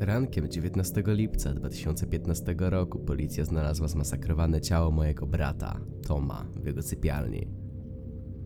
Rankiem 19 lipca 2015 roku policja znalazła zmasakrowane ciało mojego brata, Toma, w jego sypialni.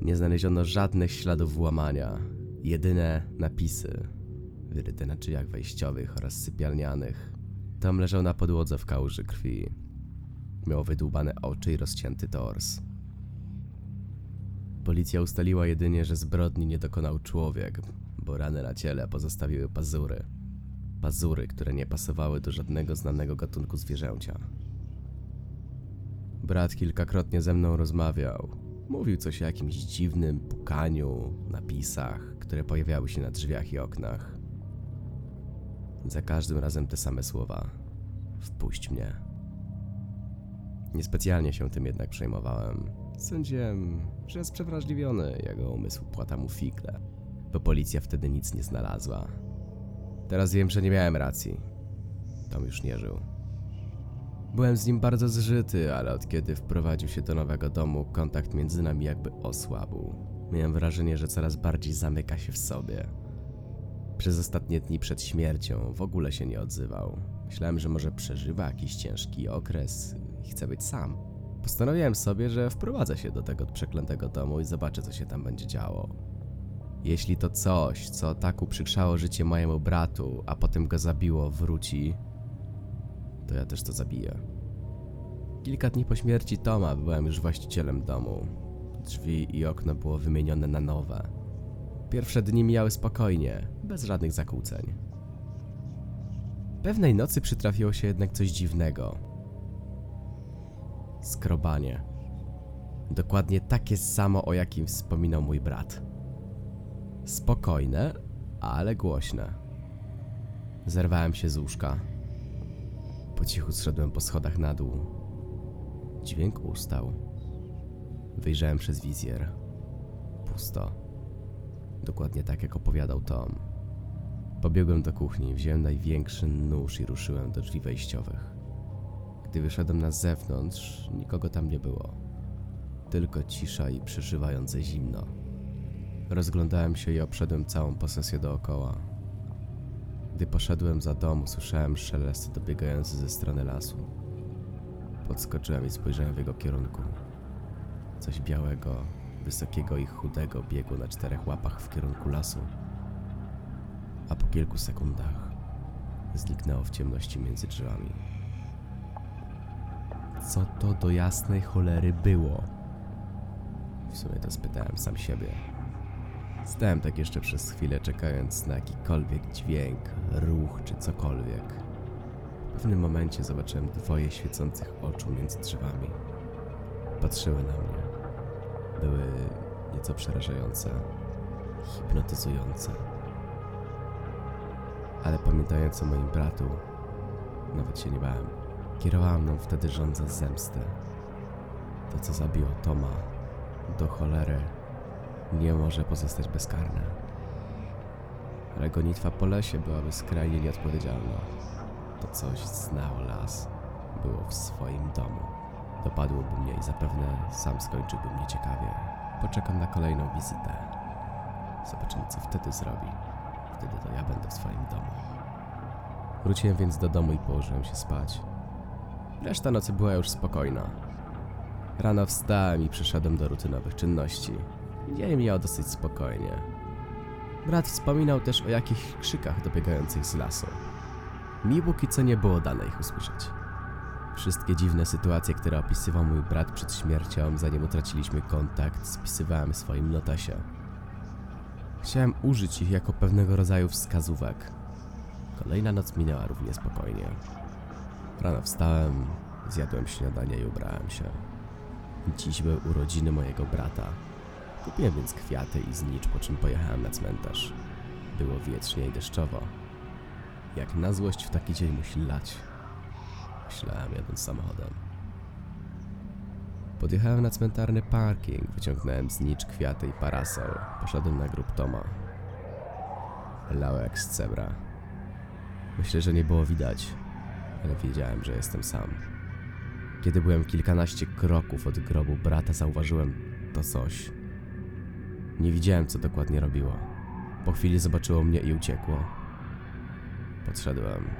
Nie znaleziono żadnych śladów włamania, jedyne napisy wyryte na drzwiach wejściowych oraz sypialnianych. Tom leżał na podłodze w kałuży krwi. Miał wydłubane oczy i rozcięty tors. Policja ustaliła jedynie, że zbrodni nie dokonał człowiek, bo rany na ciele pozostawiły pazury. Pazury, które nie pasowały do żadnego znanego gatunku zwierzęcia. Brat kilkakrotnie ze mną rozmawiał. Mówił coś o jakimś dziwnym pukaniu, napisach, które pojawiały się na drzwiach i oknach. Za każdym razem te same słowa. Wpuść mnie. Niespecjalnie się tym jednak przejmowałem. Sądziłem, że jest przewrażliwiony, jego umysł płata mu figle, bo policja wtedy nic nie znalazła. Teraz wiem, że nie miałem racji. Tom już nie żył. Byłem z nim bardzo zżyty, ale od kiedy wprowadził się do nowego domu, kontakt między nami jakby osłabł. Miałem wrażenie, że coraz bardziej zamyka się w sobie. Przez ostatnie dni przed śmiercią w ogóle się nie odzywał. Myślałem, że może przeżywa jakiś ciężki okres i chce być sam. Postanowiłem sobie, że wprowadzę się do tego przeklętego domu i zobaczę, co się tam będzie działo. Jeśli to coś, co tak uprzykrzało życie mojemu bratu, a potem go zabiło, wróci, to ja też to zabiję. Kilka dni po śmierci Toma byłem już właścicielem domu. Drzwi i okno było wymienione na nowe. Pierwsze dni mijały spokojnie, bez żadnych zakłóceń. Pewnej nocy przytrafiło się jednak coś dziwnego. Skrobanie. Dokładnie takie samo, o jakim wspominał mój brat. Spokojne, ale głośne. Zerwałem się z łóżka. Po cichu zszedłem po schodach na dół. Dźwięk ustał. Wyjrzałem przez wizjer. Pusto. Dokładnie tak, jak opowiadał Tom. Pobiegłem do kuchni, wziąłem największy nóż i ruszyłem do drzwi wejściowych. Gdy wyszedłem na zewnątrz, nikogo tam nie było. Tylko cisza i przeszywające zimno. Rozglądałem się i obszedłem całą posesję dookoła. Gdy poszedłem za dom, usłyszałem szelest dobiegający ze strony lasu. Podskoczyłem i spojrzałem w jego kierunku. Coś białego, wysokiego i chudego biegło na czterech łapach w kierunku lasu. A po kilku sekundach zniknęło w ciemności między drzewami. Co to do jasnej cholery było? W sumie to spytałem sam siebie. Stałem tak jeszcze przez chwilę, czekając na jakikolwiek dźwięk, ruch czy cokolwiek. W pewnym momencie zobaczyłem dwoje świecących oczu między drzewami. Patrzyły na mnie. Były nieco przerażające, hipnotyzujące. Ale pamiętając o moim bratu, nawet się nie bałem. Kierowała mną wtedy żądza zemsty. To, co zabiło Toma, do cholery, nie może pozostać bezkarne. Ale gonitwa po lesie byłaby skrajnie nieodpowiedzialna. To coś znało las, było w swoim domu. Dopadłoby mnie i zapewne sam skończyłby mnie ciekawie. Poczekam na kolejną wizytę. Zobaczymy, co wtedy zrobi. Wtedy to ja będę w swoim domu. Wróciłem więc do domu i położyłem się spać. Reszta nocy była już spokojna. Rano wstałem i przeszedłem do rutynowych czynności. Dzień mijał dosyć spokojnie. Brat wspominał też o jakichś krzykach dobiegających z lasu. Mi póki co nie było dane ich usłyszeć. Wszystkie dziwne sytuacje, które opisywał mój brat przed śmiercią, zanim utraciliśmy kontakt, spisywałem w swoim notesie. Chciałem użyć ich jako pewnego rodzaju wskazówek. Kolejna noc minęła równie spokojnie. Rano wstałem, zjadłem śniadanie i ubrałem się. Dziś były urodziny mojego brata. Kupiłem więc kwiaty i znicz, po czym pojechałem na cmentarz. Było wietrznie i deszczowo. Jak na złość w taki dzień musi lać. Myślałem jadąc samochodem. Podjechałem na cmentarny parking, wyciągnąłem znicz, kwiaty i parasol. Poszedłem na grób Toma. Lał jak z cebra. Myślę, że nie było widać, ale wiedziałem, że jestem sam. Kiedy byłem kilkanaście kroków od grobu brata, zauważyłem to coś. Nie widziałem, co dokładnie robiło. Po chwili zobaczyło mnie i uciekło. Podszedłem.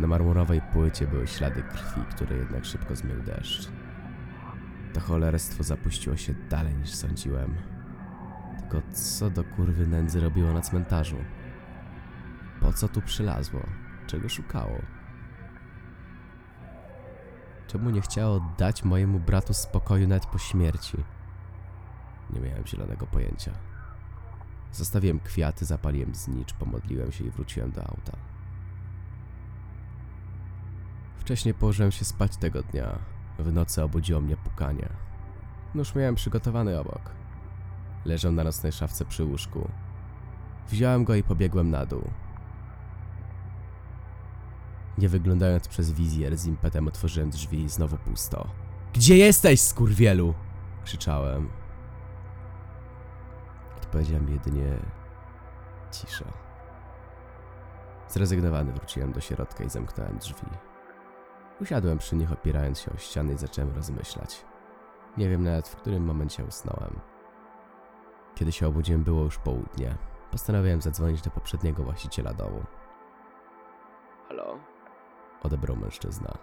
Na marmurowej płycie były ślady krwi, które jednak szybko zmył deszcz. To cholerstwo zapuściło się dalej niż sądziłem. Tylko co do kurwy nędzy robiło na cmentarzu? Po co tu przylazło? Czego szukało? Czemu nie chciało dać mojemu bratu spokoju nawet po śmierci? Nie miałem zielonego pojęcia. Zostawiłem kwiaty, zapaliłem znicz, pomodliłem się i wróciłem do auta. Wcześniej położyłem się spać tego dnia. W nocy obudziło mnie pukanie. Nóż miałem przygotowany obok. Leżał na nocnej szafce przy łóżku. Wziąłem go i pobiegłem na dół. Nie wyglądając przez wizjer, z impetem otworzyłem drzwi i znowu pusto. Gdzie jesteś, skurwielu? Krzyczałem. Odpowiedziałem jedynie cisza. Zrezygnowany wróciłem do środka i zamknąłem drzwi. Usiadłem przy nich opierając się o ściany i zacząłem rozmyślać. Nie wiem nawet w którym momencie usnąłem. Kiedy się obudziłem było już południe. Postanowiłem zadzwonić do poprzedniego właściciela domu. Halo? Odebrał mężczyzna.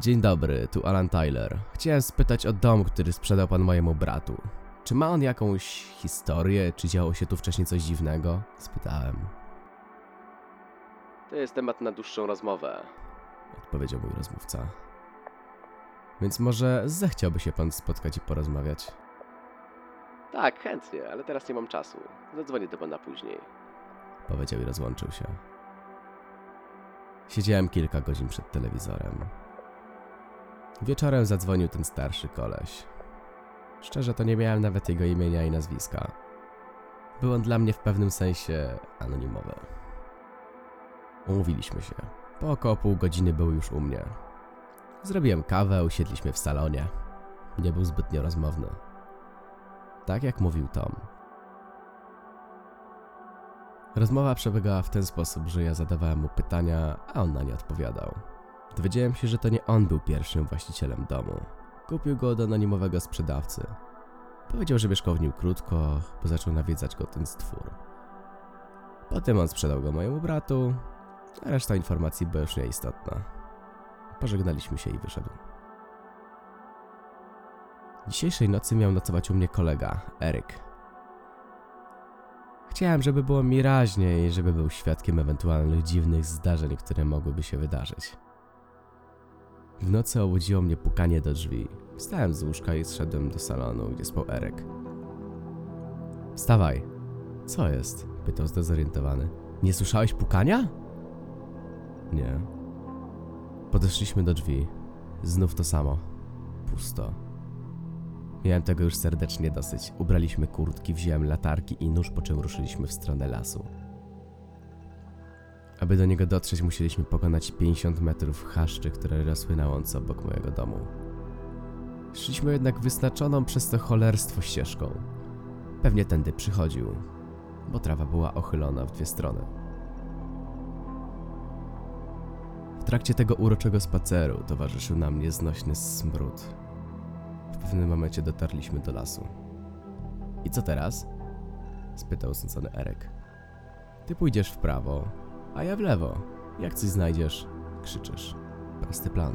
Dzień dobry, tu Alan Tyler. Chciałem spytać o dom, który sprzedał pan mojemu bratu. Czy ma on jakąś historię? Czy działo się tu wcześniej coś dziwnego? Spytałem. To jest temat na dłuższą rozmowę, odpowiedział mój rozmówca. Więc może zechciałby się pan spotkać i porozmawiać? Tak, chętnie, ale teraz nie mam czasu. Zadzwonię do pana później. Powiedział i rozłączył się. Siedziałem kilka godzin przed telewizorem. Wieczorem zadzwonił ten starszy koleś. Szczerze to nie miałem nawet jego imienia i nazwiska. Był on dla mnie w pewnym sensie anonimowy. Umówiliśmy się. Po około pół godziny był już u mnie. Zrobiłem kawę, usiedliśmy w salonie. Nie był zbytnio rozmowny. Tak jak mówił Tom. Rozmowa przebiegała w ten sposób, że ja zadawałem mu pytania, a on na nie odpowiadał. Dowiedziałem się, że to nie on był pierwszym właścicielem domu. Kupił go od anonimowego sprzedawcy. Powiedział, że mieszkał w nim krótko, bo zaczął nawiedzać go ten stwór. Potem on sprzedał go mojemu bratu, a reszta informacji była już nieistotna. Pożegnaliśmy się i wyszedł. Dzisiejszej nocy miał nocować u mnie kolega, Eryk. Chciałem, żeby było mi raźniej, żeby był świadkiem ewentualnych dziwnych zdarzeń, które mogłyby się wydarzyć. W nocy obudziło mnie pukanie do drzwi. Wstałem z łóżka i zszedłem do salonu, gdzie spał Erek. Wstawaj. Co jest? Pytał zdezorientowany. Nie słyszałeś pukania? Nie. Podeszliśmy do drzwi. Znów to samo. Pusto. Miałem tego już serdecznie dosyć. Ubraliśmy kurtki, wziąłem latarki i nóż, po czym ruszyliśmy w stronę lasu. Aby do niego dotrzeć, musieliśmy pokonać 50 metrów chaszczy, które rosły na łące obok mojego domu. Szliśmy jednak wyznaczoną przez to cholerstwo ścieżką. Pewnie tędy przychodził, bo trawa była ochylona w dwie strony. W trakcie tego uroczego spaceru towarzyszył nam nieznośny smród. W pewnym momencie dotarliśmy do lasu. I co teraz? spytał sądzony Erek. Ty pójdziesz w prawo, a ja w lewo. Jak coś znajdziesz, krzyczysz. Prosty plan.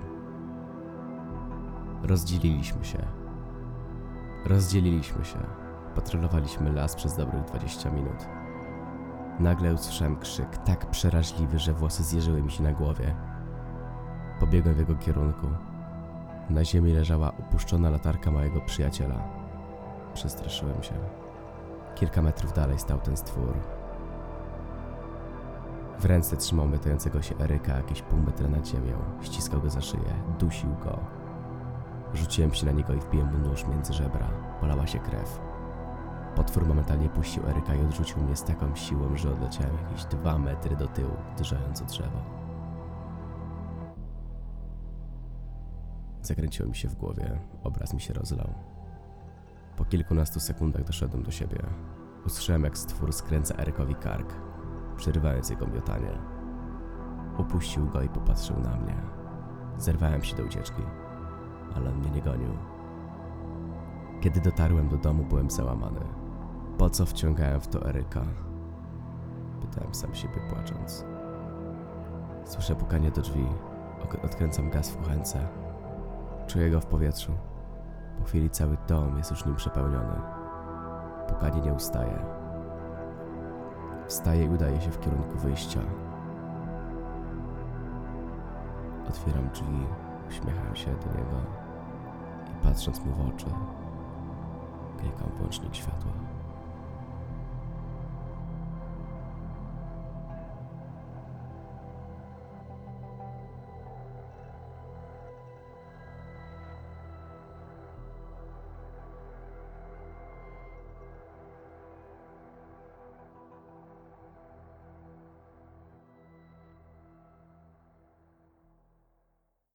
Rozdzieliliśmy się. Rozdzieliliśmy się. Patrolowaliśmy las przez dobrych 20 minut. Nagle usłyszałem krzyk tak przeraźliwy, że włosy zjeżyły mi się na głowie. Pobiegłem w jego kierunku. Na ziemi leżała upuszczona latarka mojego przyjaciela. Przestraszyłem się. Kilka metrów dalej stał ten stwór. W ręce trzymał mytającego się Eryka jakieś pół metra nad ziemią. Ściskał go za szyję, dusił go. Rzuciłem się na niego i wbiłem mu nóż między żebra. Polała się krew. Potwór momentalnie puścił Eryka i odrzucił mnie z taką siłą, że odleciałem jakieś dwa metry do tyłu, uderzając o drzewo. Zakręciło mi się w głowie, obraz mi się rozlał. Po kilkunastu sekundach doszedłem do siebie. Usłyszałem, jak stwór skręca Erykowi kark, przerywając jego miotanie. Upuścił go i popatrzył na mnie. Zerwałem się do ucieczki, ale on mnie nie gonił. Kiedy dotarłem do domu, byłem załamany. Po co wciągałem w to Eryka? Pytałem sam siebie płacząc. Słyszę pukanie do drzwi. Odkręcam gaz w kuchence. Czuję go w powietrzu. Po chwili cały dom jest już nim przepełniony. Pukanie nie ustaje. Wstaję i udaję się w kierunku wyjścia. Otwieram drzwi, uśmiecham się do niego i patrząc mu w oczy, klikam włącznik światła.